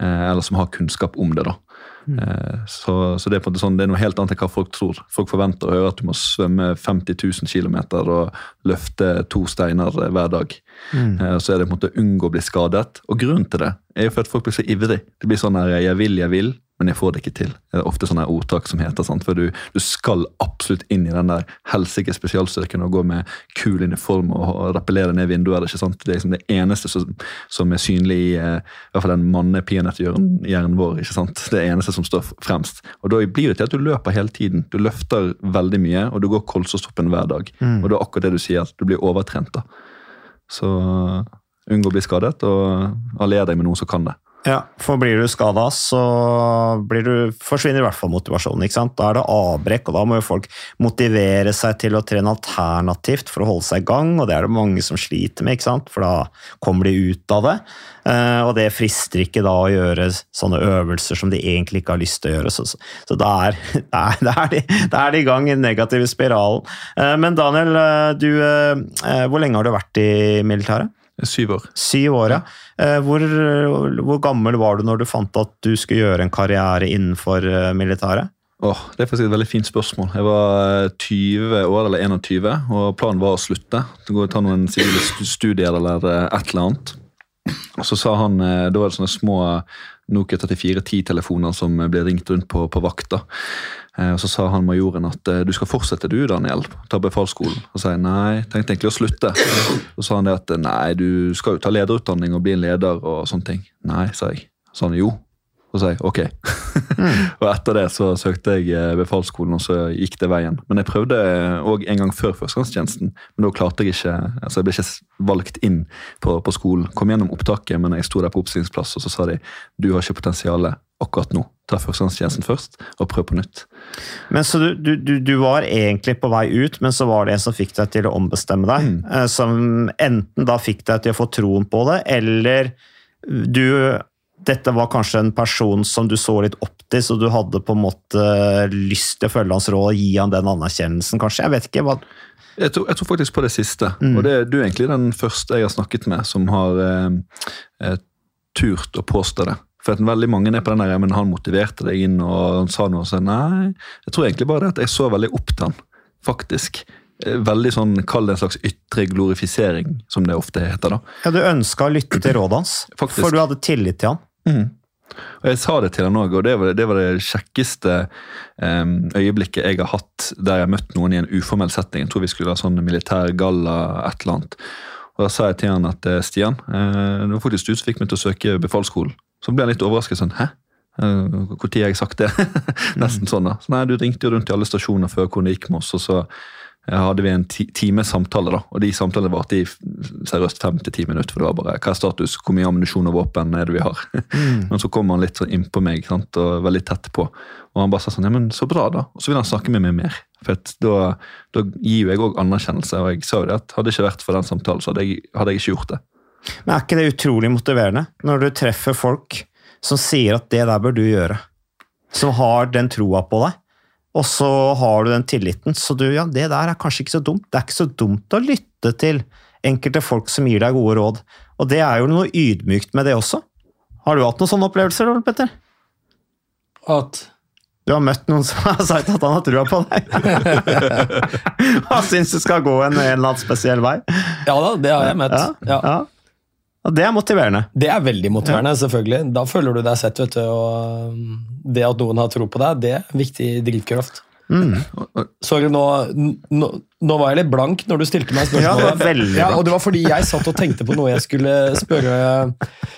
eh, eller som har kunnskap om det. da. Eh, Så, så det, er på en måte sånn, det er noe helt annet enn hva folk tror. Folk forventer å høre at du må svømme 50 000 km og løfte to steiner eh, hver dag. Eh, Så er det på en måte å unngå å bli skadet. Og grunnen til det er jo for at folk blir så ivrig. Det blir sånn her 'jeg vil, jeg vil', men jeg får det ikke til. Det er ofte sånne ordtak som heter sant? For du, du skal absolutt inn i den der helsike spesialstyrken og gå med kul uniform og, rappellere ned vinduet. ikke sant? Det er liksom det eneste som, som er synlig i eh, i hvert fall den mannepeanøtthjernen vår. ikke sant? Det eneste som står fremst. Og Da blir det til at du løper hele tiden. Du løfter veldig mye, og du går Kolsåstoppen hver dag. Og det er akkurat det du sier, at du blir overtrent. da. Så unngå å bli skadet, og allier deg med noen som kan det. Ja, for blir du skada, så du, forsvinner i hvert fall motivasjonen. ikke sant? Da er det avbrekk, og da må jo folk motivere seg til å trene alternativt for å holde seg i gang, og det er det mange som sliter med, ikke sant? for da kommer de ut av det. Eh, og det frister ikke da å gjøre sånne øvelser som de egentlig ikke har lyst til å gjøre. Så, så da, er, er, de, er i gang i den negative spiralen. Eh, men Daniel, eh, du, hvor lenge har du vært i militæret? Syv år. Syv år, ja. Eh, Hvor, hvor gammel var du når du fant at du skulle gjøre en karriere innenfor eh, militæret? Åh, Det er faktisk et veldig fint spørsmål. Jeg var eh, 20 år, eller 21, og planen var å slutte. Gå og Ta noen sivile stu- studier eller eh, et eller annet. Og så sa han, eh, Da var det sånne små Nokia 3410-telefoner som ble ringt rundt på, på vakta. Eh, Og Så sa han majoren at eh, du skal fortsette du, Daniel, ta befalsskolen. Og sa nei, tenkte egentlig å slutte. Så sa han det at nei, du skal jo ta lederutdanning og bli en leder og sånne ting. Nei, sa jeg. Så han jo. Så sa jeg ok. og etter det så søkte jeg eh, befalsskolen, og så gikk det veien. Men jeg prøvde òg en gang før førstegangstjenesten, men da klarte jeg ikke altså jeg ble ikke valgt inn på, på skolen. Kom gjennom opptaket, men jeg sto der på oppstillingsplass, og så sa de du har ikke potensialet akkurat nå. Ta førstegangstjenesten først, og prøv på nytt. Men så du, du, du, du var egentlig på vei ut, men så var det en som fikk deg til å ombestemme deg. Mm. Som enten da fikk deg til å få troen på det, eller du Dette var kanskje en person som du så litt opp til, så du hadde på en måte lyst til å følge hans råd og gi han den anerkjennelsen, kanskje? Jeg vet ikke. hva... Jeg tror, jeg tror faktisk på det siste. Og det, du er egentlig den første jeg har snakket med som har eh, eh, turt å påstå det. For at veldig mange er på den der, men han motiverte deg inn og han sa noe og sa nei. Jeg tror egentlig bare det at jeg så veldig opp til han, faktisk. Eh, Veldig sånn, Kall det en slags ytre glorifisering, som det ofte heter. da. Ja, Du ønska å lytte til rådet hans, Faktisk. for du hadde tillit til han. Og Jeg sa det til han òg, og det var det, var det kjekkeste um, øyeblikket jeg har hatt der jeg har møtt noen i en uformell setting. Jeg tror vi skulle ha sånn militær galla, et eller annet. Og Da sa jeg til han at eh, Stian, uh, det var faktisk du som fikk meg til å søke befalsskolen. Så ble han litt overrasket. sånn, Hæ? Når har jeg sagt det? Nesten sånn da. Så nei, Du ringte jo rundt i alle stasjoner før hvor det gikk med oss, og så eh, hadde vi en time samtale. da, og De samtalene varte i seriøst fem til ti minutter. for det var bare, Hva er status? Hvor mye ammunisjon og våpen er det vi har? Men så kom han litt sånn innpå meg sant, og veldig tett på. Og han bare sa sånn, ja, men så bra da. Og så vil han snakke med meg mer. For da, da gir jo jeg òg anerkjennelse. Og jeg sa jo det at hadde det ikke vært for den samtalen, så hadde jeg, hadde jeg ikke gjort det. Men er ikke det utrolig motiverende når du treffer folk som sier at det der bør du gjøre? Som har den troa på deg, og så har du den tilliten. Så du, ja, det der er kanskje ikke så dumt. Det er ikke så dumt å lytte til enkelte folk som gir deg gode råd. Og det er jo noe ydmykt med det også. Har du hatt noen sånne opplevelser, Ole Petter? At Du har møtt noen som har sagt at han har trua på deg. Han syns du skal gå en, en eller annen spesiell vei. Ja da, det har jeg møtt. Ja, Ja. Ja. Det er motiverende. Det er veldig motiverende, selvfølgelig. Da føler du deg sett, vet du. Og um, det at noen har tro på deg, det er viktig drivkraft. Sorry, nå, nå, nå var jeg litt blank når du stilte meg Ja, spørsmålet. veldig Ja, og det var fordi jeg satt og tenkte på noe jeg skulle spørre,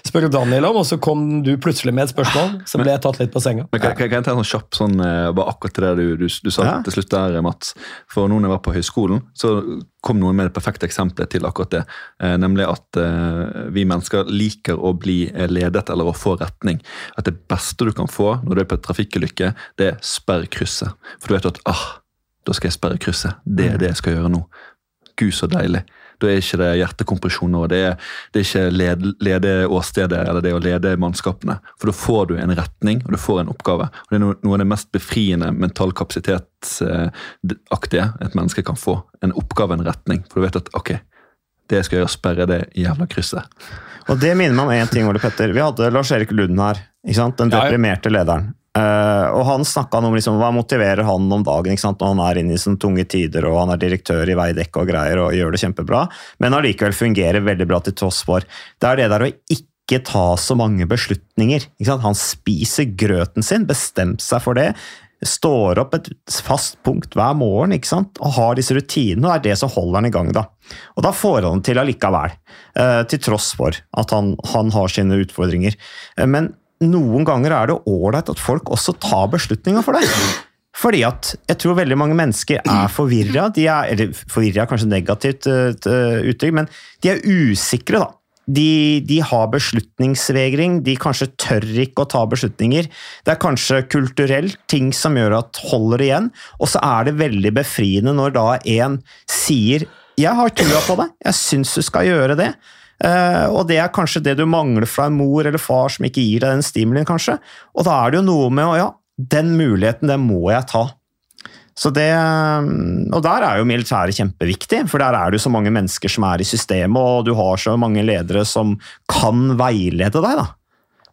spørre Daniel om, og så kom du plutselig med et spørsmål, så ble jeg tatt litt på senga. Men kan, kan, jeg ta en sånn kjapp sånn, eh, bare akkurat til det du, du, du sa Ja. til slutt der, Mats? For nå når jeg var på høyskolen, så kom noen med det perfekte eksempelet til akkurat det. Eh, nemlig at eh, vi mennesker liker å bli eh, ledet eller å få retning. At det beste du kan få når du er på et trafikkulykke, det er sperr krysset. For du vet at ah, da skal jeg sperre krysset. Det er det jeg skal gjøre nå. Gud, så deilig. Da er ikke det hjertekompresjon nå. Det er, det er ikke led, lede åstedet eller det å lede mannskapene. For da får du en retning, og du får en oppgave. Og Det er noe, av det mest befriende mentalkapasitetsaktige et menneske kan få. En oppgave, en retning. For du vet at ok, det skal jeg gjøre, er sperre det jævla krysset. Og det minner meg om én ting, Ole Petter. Vi hadde Lars-Erik Lund her. ikke sant? Den deprimerte lederen. Eh, og Han snakka om liksom, hva motiverer han om dagen når han er inne i sånne tunge tider og han er direktør i Veidekke og greier og gjør det kjempebra, men allikevel fungerer veldig bra til tross for. Det er det der å ikke ta så mange beslutninger. Han spiser grøten sin, bestemt seg for det. Står opp et fast punkt hver morgen og har disse rutinene, og det er det som holder han i gang. da. Og da får han det til allikevel, uh, til tross for at han, han har sine utfordringer. Uh, Men noen ganger er det ålreit at folk også tar beslutninger for deg. Fordi at jeg tror veldig mange mennesker er forvirra. Er, eller forvirra er kanskje negativt eh, uttrykk, men de er usikre, da. De, de har beslutningsvegring, de kanskje tør ikke å ta beslutninger. Det er kanskje kulturelt ting som gjør at holder igjen, og så er det veldig befriende når da en sier 'jeg har trua på deg, jeg syns du skal gjøre det'. Eh, og det er kanskje det du mangler fra en mor eller far som ikke gir deg den stimulien, kanskje. Og da er det jo noe med å ja, den muligheten, den må jeg ta. Så det, og der er jo militæret kjempeviktig, for der er det jo så mange mennesker som er i systemet, og du har så mange ledere som kan veilede deg. da.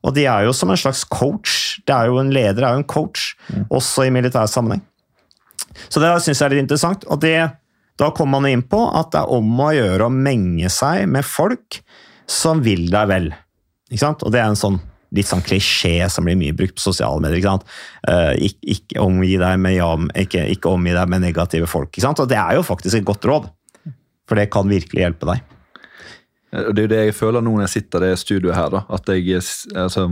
Og de er jo som en slags coach. Det er jo En leder er jo en coach, også i militær sammenheng. Så det syns jeg er litt interessant. Og det, da kommer man inn på at det er om å gjøre å menge seg med folk som vil deg vel. Ikke sant? Og det er en sånn litt sånn klisjé som blir mye brukt på sosiale medier. ikke sant? Eh, ikke, ikke, omgi deg med ikke, ikke omgi deg med negative folk. ikke sant? Og det er jo faktisk et godt råd, for det kan virkelig hjelpe deg. Eh, Det er jo det jeg føler nå når jeg sitter i det studioet her. da, at jeg, altså,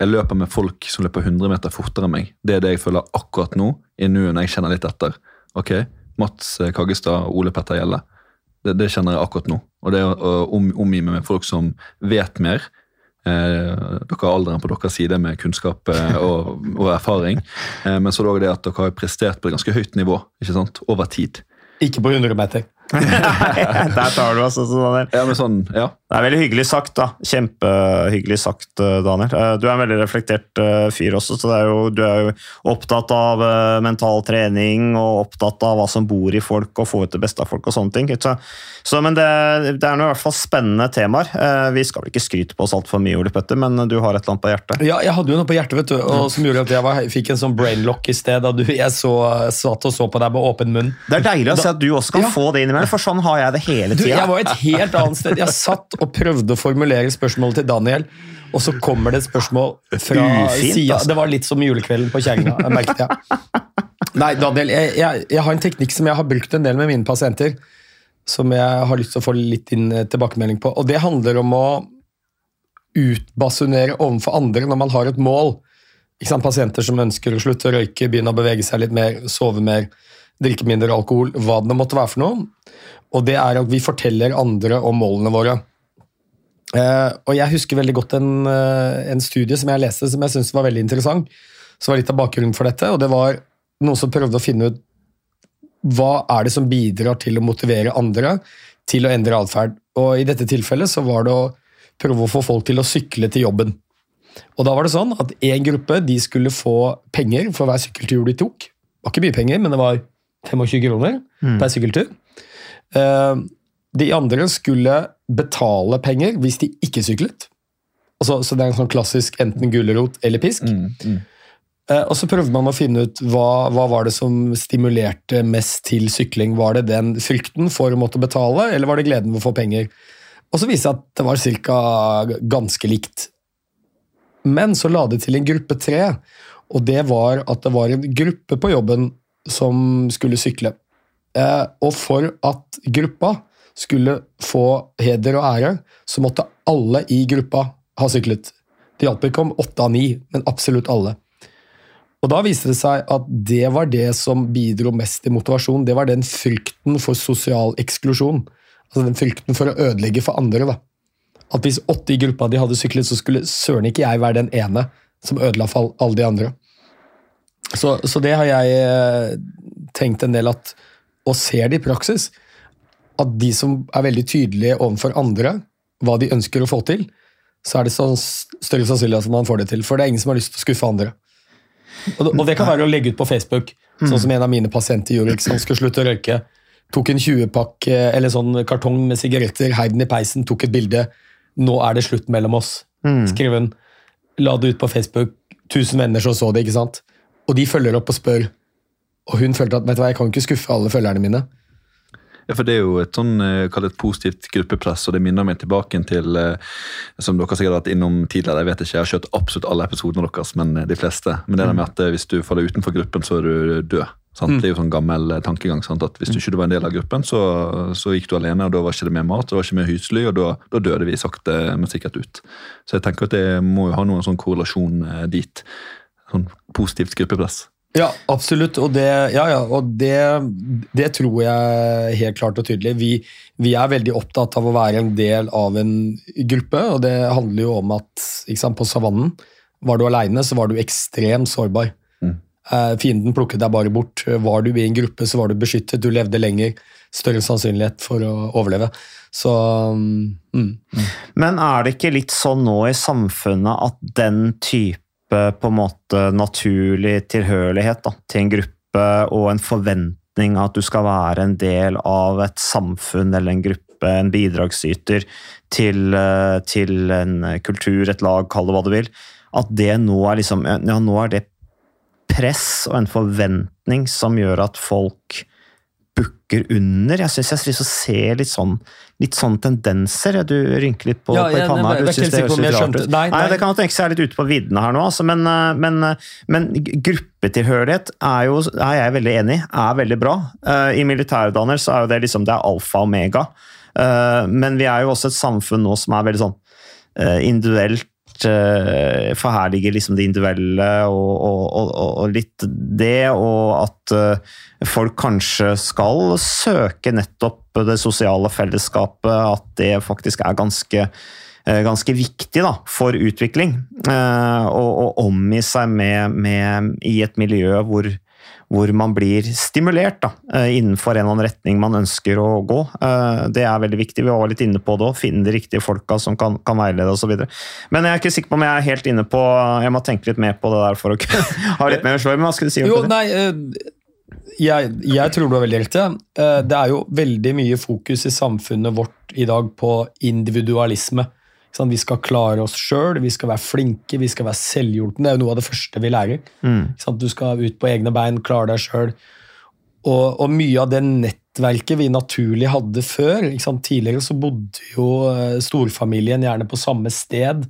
jeg løper med folk som løper 100 meter fortere enn meg. Det er det jeg føler akkurat nå, i nuet når jeg kjenner litt etter. Ok, Mats eh, Kaggestad og Ole Petter Gjelle. Det, det kjenner jeg akkurat nå. Og det å om, omgi meg med folk som vet mer. Eh, dere har alderen på deres side med kunnskap eh, og, og erfaring. Eh, men så er det også det at dere har prestert på et ganske høyt nivå ikke sant? over tid. Ikke på 100 meter. Der tar du altså, Sånn. Ja, men sånn, ja. Det er veldig hyggelig sagt, da. Kjempehyggelig sagt, eh, Daniel. Eh, Du er en veldig reflektert eh, fyr også, så det er jo, du er jo opptatt av mental trening og opptatt av hva som bor i folk, og få ut det beste av folk og sånne ting. Så, så, men det, det er nå i hvert fall spennende temaer. Vi skal vel ikke skryte på oss altfor mye, Ole Petter, men du har et eller annet på hjertet. Ja, jeg hadde jo noe på hjertet vet du, og som gjorde at jeg var, fikk en sånn brainlock i sted. Da du, jeg så, satt og så på deg med åpen munn. Det er deilig å se at du også kan Ja. få det innimellom, for sånn har jeg det hele tida. jeg var et helt annet sted. Jeg satt og prøvde å formulere spørsmålet til Daniel, og så kommer det et spørsmål fra Ufint, sida. altså. Det var litt som julekvelden på Kjerringa, merket jeg. Nei, Daniel, jeg, jeg, jeg har en teknikk som jeg har brukt en del med mine pasienter, som jeg har lyst til å få litt inn eh, tilbakemelding på. Og det handler om å utbasunere overfor andre når man har et mål. Ikke sant? Pasienter som ønsker å slutte å røyke, begynne å bevege seg litt mer, sove mer, drikke mindre alkohol, hva det måtte være for noe. Og det er at vi forteller andre om målene våre. Eh, og jeg husker veldig godt en, uh, en studie som jeg leste som jeg syntes var veldig interessant, som var litt av bakgrunnen for dette, og det var noen som prøvde å finne ut hva er det som bidrar til å motivere andre til å endre atferd. I dette tilfellet så var det å prøve å få folk til å sykle til jobben. Og da var det sånn at en gruppe de skulle få penger for hver sykkeltur de tok. Det var ikke mye penger, men det var 25 kroner per sykkeltur. Uh, De andre skulle betale penger hvis de ikke syklet. Altså, så det er en sånn klassisk enten gulrot eller pisk. Eh, Og så prøvde man å finne ut hva, hva var det som stimulerte mest til sykling. Var det den frykten for å måtte betale, eller var det gleden ved å få penger? Og så viste det seg at det var cirka ganske likt. Men så la det til en gruppe tre, og det var at det var en gruppe på jobben som skulle sykle. Eh, og for at gruppa skulle få heder og ære, så måtte alle i gruppa ha syklet. Det hjalp ikke om åtte av ni, men absolutt alle. Og Da viste det seg at det var det som bidro mest til motivasjon. Det var den frykten for sosial eksklusjon. Altså den frykten for å ødelegge for andre. da. At hvis åtte i gruppa de hadde syklet, så skulle søren ikke jeg være den ene som ødela for alle de andre. Så, så det har jeg eh, tenkt en del at Og ser det i praksis. At de som er veldig tydelige overfor andre hva de ønsker å få til, så er det sånn større sannsynlighet at man får det til. For det er ingen som har lyst til å skuffe andre. Og det, og det kan være å legge ut på Facebook, sånn som en av mine pasienter gjorde. ikke? Skulle slutte å røyke. Tok en 20-pakk eller sånn kartong med sigaretter, heiv den i peisen, tok et bilde. 'Nå er det slutt mellom oss', skrev hun. La det ut på Facebook. Tusen venner som så det, ikke sant? Og de følger opp og spør. Og hun følte at vet du hva, jeg kan ikke skuffe alle følgerne mine. Ja, for Det er jo et sånn, eh, kall positivt gruppepress, og det minner meg tilbake til eh, som dere sikkert har vært innom tidligere. Jeg vet ikke, jeg har kjørt absolutt alle episodene deres, men eh, de fleste. Men det er med at eh, hvis du faller utenfor gruppen, så er du død. Sant? Mm. Det er jo sånn gammel tankegang. Sant? at Hvis du ikke var en del av gruppen, så, så gikk du alene, og da var ikke det mer mat, det var ikke mer husly, og da, da døde vi sakte, men sikkert ut. Så jeg tenker at det må jo ha noen sånn korrelasjon dit. Sånn positivt gruppepress. Ja, absolutt. Og det, ja, ja, og det, det tror jeg helt klart og tydelig. Vi, vi er veldig opptatt av å være en del av en gruppe, og det handler jo om at sant, på savannen var du aleine, så var du ekstremt sårbar. Eh, fienden plukket deg bare bort. Var du i en gruppe, så var du beskyttet. Du levde lenger. Større sannsynlighet for å overleve. Så mm. Men er det ikke litt sånn nå i samfunnet at den type på en måte naturlig tilhørighet da, til en gruppe og en forventning at du skal være en del av et samfunn eller en gruppe, en bidragsyter til, eh, til en kultur, et lag, kall det hva du vil, at det nå er liksom Ja, nå er det press og en forventning som gjør at folk bukker under. Jeg syns jeg ser litt sånn, litt sånn tendenser. Du rynker litt på, Ja, på ja, panna. ikke det litt rart ut. Nei, nei. det kan tenke seg litt ute på viddene her nå, altså, men, eh, men, eh, men gruppetilhørighet er jo er jeg veldig enig i, er veldig bra. Uh, I militærutdanner så er jo det liksom det er alfa og omega. Uh, Men vi er jo også et samfunn nå som er veldig sånn eh, individuelt uh, forherliger liksom det individuelle og, og, og, og- litt det, og at uh, folk kanskje skal søke nettopp det sosiale fellesskapet, at det faktisk er ganske eh, ganske viktig da, for utvikling. Å omgi seg med, med i et miljø hvor, hvor man blir stimulert da, eh, innenfor en eller annen retning man ønsker å gå. Eh, Det er veldig viktig. Vi var litt inne på det òg. Finne de riktige folka som kan, kan veilede osv. Men jeg er ikke sikker på om jeg er helt inne på Jeg må tenke litt mer på det der for å kunne ha litt mer. Men hva skulle du si? om Jo, det? nei, eh, jeg, jeg tror du har veldig rett. Det er jo veldig mye fokus i samfunnet vårt i dag på individualisme. Sant? Vi skal klare oss sjøl, vi skal være flinke, vi skal være selvhjulpne. Det er jo noe av det første vi lærer. Mm. Sånn. Du skal ut på egne bein, klare deg sjøl. Og, og mye av det nettverket vi naturlig hadde før? Tidligere så bodde jo eh, storfamilien gjerne på samme sted.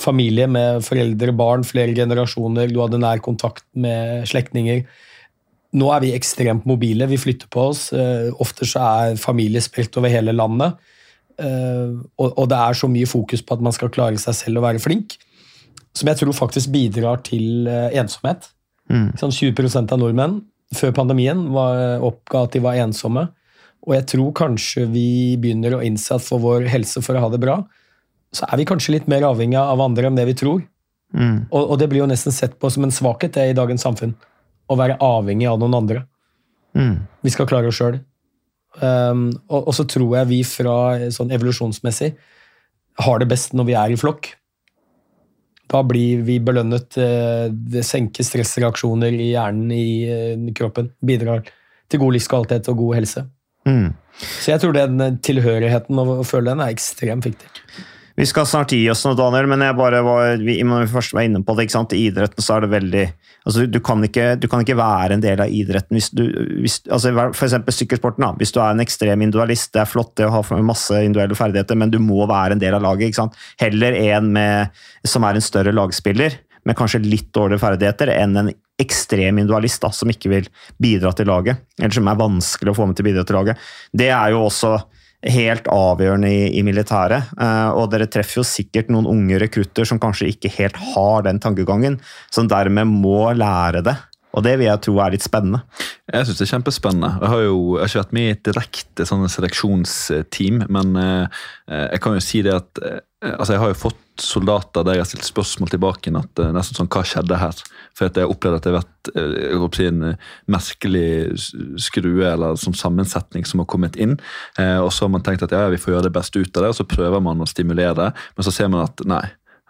Familie med foreldre, barn, flere generasjoner. Du hadde nær kontakt med slektninger. Nå er vi ekstremt mobile. Vi flytter på oss. Eh, Ofte så er familie spredt over hele landet. Eh, Og, og det er så mye fokus på at man skal klare seg selv og være flink, som jeg tror faktisk bidrar til eh, ensomhet. Mm. Sånn 20% av nordmenn før pandemien var, oppga at de var ensomme. Og jeg tror kanskje vi begynner å innse at for vår helse, for å ha det bra, så er vi kanskje litt mer avhengig av andre enn det vi tror. Mm. Og, og det blir jo nesten sett på som en svakhet det i dagens samfunn. Å være avhengig av noen andre. Mm. Vi skal klare oss sjøl. Um, og, og så tror jeg vi fra sånn evolusjonsmessig har det best når vi er i flokk. Da blir vi belønnet. eh, Det senker stressreaksjoner i hjernen, i eh, kroppen. Bidrar til god livskvalitet og god helse. Mm. Så jeg tror den tilhørigheten og å føle den er ekstremt viktig. Vi skal snart gi oss noe, Daniel, men jeg bare var, vi, først var inne på det, ikke sant? i idretten så er det veldig altså du, kan ikke, du kan ikke være en del av idretten hvis du hvis, altså eksempel sykkelsporten. da, Hvis du er en ekstrem individualist, det er flott det å ha masse individuelle ferdigheter, men du må være en del av laget. ikke sant? Heller en med, som er en større lagspiller, med kanskje litt dårligere ferdigheter, enn en ekstrem individualist da, som ikke vil bidra til laget, eller som er vanskelig å få med til å bidra til laget. Det er jo også helt avgjørende i, i militæret. Uh, og dere treffer jo sikkert noen unge rekrutter som kanskje ikke helt har den tankegangen, som dermed må lære det. Og det vil jeg tro er litt spennende. Jeg syns det er kjempespennende. Jeg har jo jeg har ikke vært med i et direkte sånn seleksjonsteam, men eh, jeg kan jo si det at eh, altså Jeg har jo fått soldater der jeg har stilt spørsmål tilbake at nesten sånn, hva skjedde her? For at jeg opplevd at det har vært jeg håper, en merkelig skrue eller sånn sammensetning som har kommet inn. og så har man tenkt at ja, vi får gjøre det beste ut av det, og så prøver man å stimulere men så ser man at nei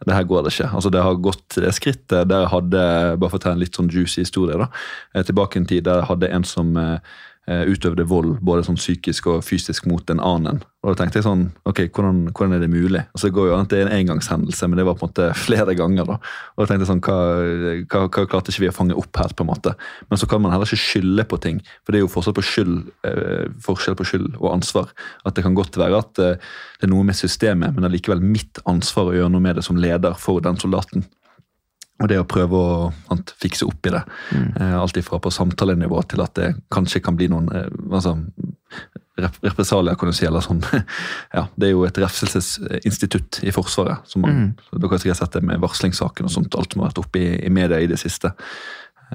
det her går det ikke. Altså Det har gått det skrittet der jeg hadde bare for å ta en litt sånn juicy historie da, eh, tilbake en tid der jeg hadde en som eh, utøvde vold både sånn psykisk og fysisk mot en annen. Og da tenkte jeg sånn, ok, hvordan, hvordan er det mulig? Og Det går jo an at det er en engangshendelse, men det var på en måte flere ganger. da. Og da tenkte jeg sånn, hva, hva, hva, klarte ikke vi å fange opp her? på en måte? Men så kan man heller ikke skylde på ting, for det er jo forskjell på skyld, eh, forskjell på skyld og ansvar. At det kan godt være at eh, det er noe med systemet, men det er likevel mitt ansvar å gjøre noe med det som leder for den soldaten. Og det å prøve å sant, fikse opp i det. Mm. Eh, alt ifra på samtalenivå til at det kanskje kan bli noen altså, represalier, kan du si. eller sånn. ja, Det er jo et refselsesinstitutt i Forsvaret. som man, mm. Dere har sikkert sett det med varslingssaken og sånt, alt som har vært oppe i, i media i det siste.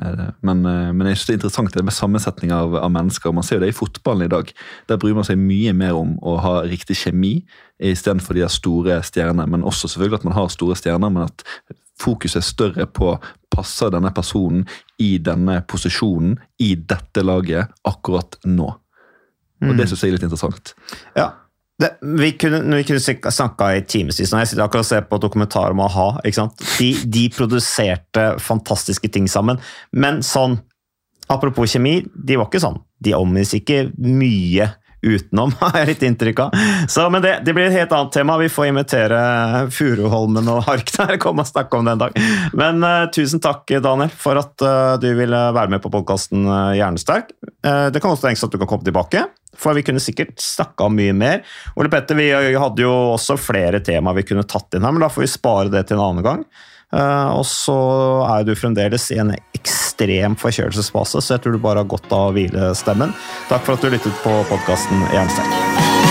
Eh, men, men, jeg synes det er interessant det med sammensetning av, av, mennesker. Man ser jo det i fotballen i dag. Der bryr man seg mye mer om å ha riktig kjemi istedenfor de store stjernene. Men også selvfølgelig at man har store stjerner, men at fokuset er større på passer denne personen i denne posisjonen, i dette laget, akkurat nå. Og Det mm. syns jeg er litt interessant. Ja, det, vi kunne, vi kunne snakka i timevis. Jeg sitter akkurat og ser på dokumentar om a-ha. De, de, produserte fantastiske ting sammen. Men sånn Apropos kjemi, de var ikke sånn. De omgis ikke mye utenom, har jeg litt inntrykk av. Så, men det, det, blir et helt annet tema. Vi får invitere Furuholmen og Hark der, komme og snakke om det en dag. Men uh, tusen takk, Daniel, for at uh, du ville være med på podkasten uh, det kan også tenkes at du kan komme tilbake. For vi kunne sikkert snakka mye mer. Ole Petter, vi hadde jo også flere temaer vi kunne tatt inn her, men da får vi spare det til en annen gang. Uh, og så er du fremdeles i en ekstrem forkjølelsesfase, så jeg tror du bare har godt av å hvile stemmen. Takk for at du lyttet på podkasten Jernsterk.